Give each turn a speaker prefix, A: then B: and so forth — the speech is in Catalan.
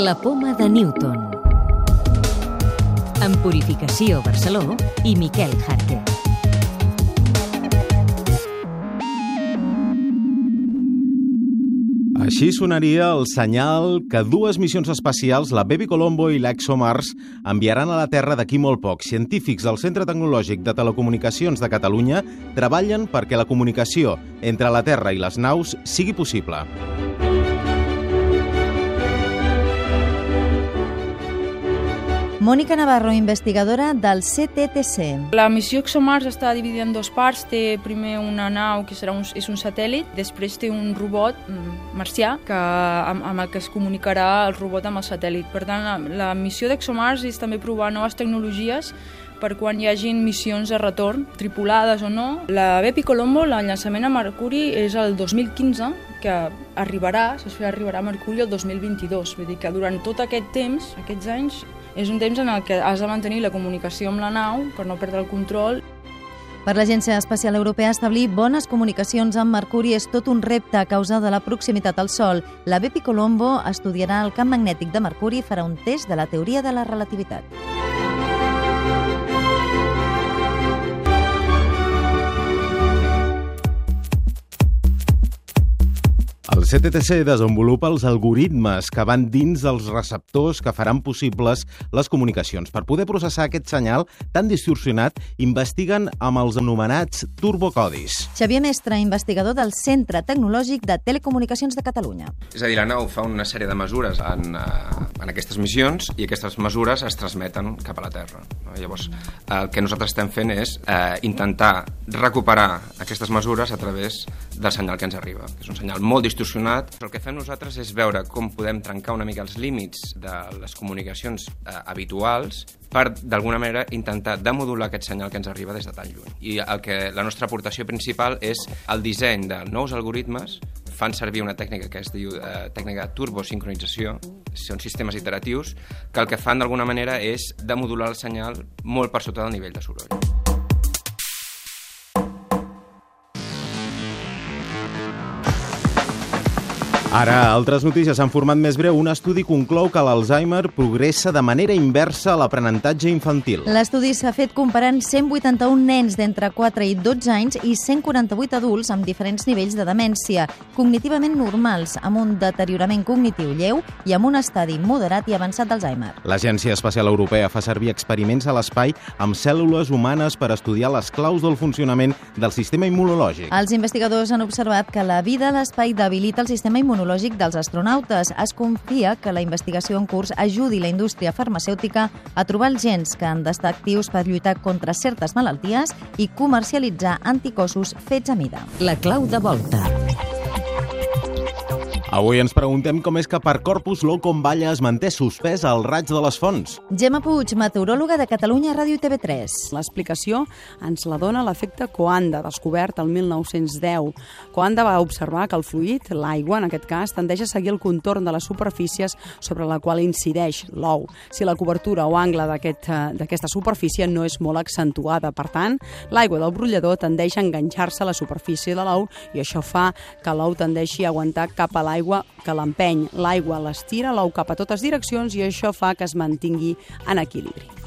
A: La poma de Newton. En Purificació Barceló i Miquel Jarque.
B: Així sonaria el senyal que dues missions espacials, la Baby Colombo i l'ExoMars, enviaran a la Terra d'aquí molt poc. Científics del Centre Tecnològic de Telecomunicacions de Catalunya treballen perquè la comunicació entre la Terra i les naus sigui possible.
C: Mònica Navarro, investigadora del CTTC.
D: La missió ExoMars està dividida en dues parts. Té primer una nau que serà un, és un satèl·lit, després té un robot mm, marcià que, amb, amb el que es comunicarà el robot amb el satèl·lit. Per tant, la, la missió d'ExoMars és també provar noves tecnologies per quan hi hagin missions de retorn, tripulades o no. La Bepi Colombo, el llançament a Mercuri, és el 2015, que arribarà, s'espera arribarà a Mercuri el 2022. Vull dir que durant tot aquest temps, aquests anys, és un temps en el que has de mantenir la comunicació amb la nau per no perdre el control.
C: Per l'Agència Espacial Europea, establir bones comunicacions amb Mercuri és tot un repte a causa de la proximitat al Sol. La Bepi Colombo estudiarà el camp magnètic de Mercuri i farà un test de la teoria de la relativitat.
B: CTTC desenvolupa els algoritmes que van dins dels receptors que faran possibles les comunicacions. Per poder processar aquest senyal tan distorsionat, investiguen amb els anomenats turbocodis.
C: Xavier Mestre, investigador del Centre Tecnològic de Telecomunicacions de Catalunya.
E: És a dir, la nau fa una sèrie de mesures en, eh, en aquestes missions i aquestes mesures es transmeten cap a la Terra. No? Llavors, el que nosaltres estem fent és eh, intentar recuperar aquestes mesures a través del senyal que ens arriba. És un senyal molt distorsionat distorsionat. El que fem nosaltres és veure com podem trencar una mica els límits de les comunicacions eh, habituals per, d'alguna manera, intentar demodular aquest senyal que ens arriba des de tan lluny. I el que la nostra aportació principal és el disseny de nous algoritmes fan servir una tècnica que es diu eh, tècnica de turbosincronització, són sistemes iteratius, que el que fan d'alguna manera és demodular el senyal molt per sota del nivell de soroll.
B: Ara, altres notícies en format més breu. Un estudi conclou que l'Alzheimer progressa de manera inversa a l'aprenentatge infantil.
C: L'estudi s'ha fet comparant 181 nens d'entre 4 i 12 anys i 148 adults amb diferents nivells de demència, cognitivament normals, amb un deteriorament cognitiu lleu i amb un estadi moderat i avançat d'Alzheimer.
B: L'Agència Espacial Europea fa servir experiments a l'espai amb cèl·lules humanes per estudiar les claus del funcionament del sistema immunològic.
C: Els investigadors han observat que la vida a l'espai debilita el sistema immunològic immunològic dels astronautes. Es confia que la investigació en curs ajudi la indústria farmacèutica a trobar els gens que han d'estar actius per lluitar contra certes malalties i comercialitzar anticossos fets a mida.
A: La clau de volta.
B: Avui ens preguntem com és que per Corpus Locum Valla es manté suspès el raig de les fonts.
C: Gemma Puig, meteoròloga de Catalunya Ràdio TV3.
F: L'explicació ens la dona l'efecte Coanda, descobert el 1910. Coanda va observar que el fluid, l'aigua en aquest cas, tendeix a seguir el contorn de les superfícies sobre la qual incideix l'ou. Si la cobertura o angle d'aquesta aquest, superfície no és molt accentuada, per tant, l'aigua del brollador tendeix a enganxar-se a la superfície de l'ou i això fa que l'ou tendeixi a aguantar cap a l'aigua l'aigua que l'empeny. L'aigua l'estira l'ou cap a totes direccions i això fa que es mantingui en equilibri.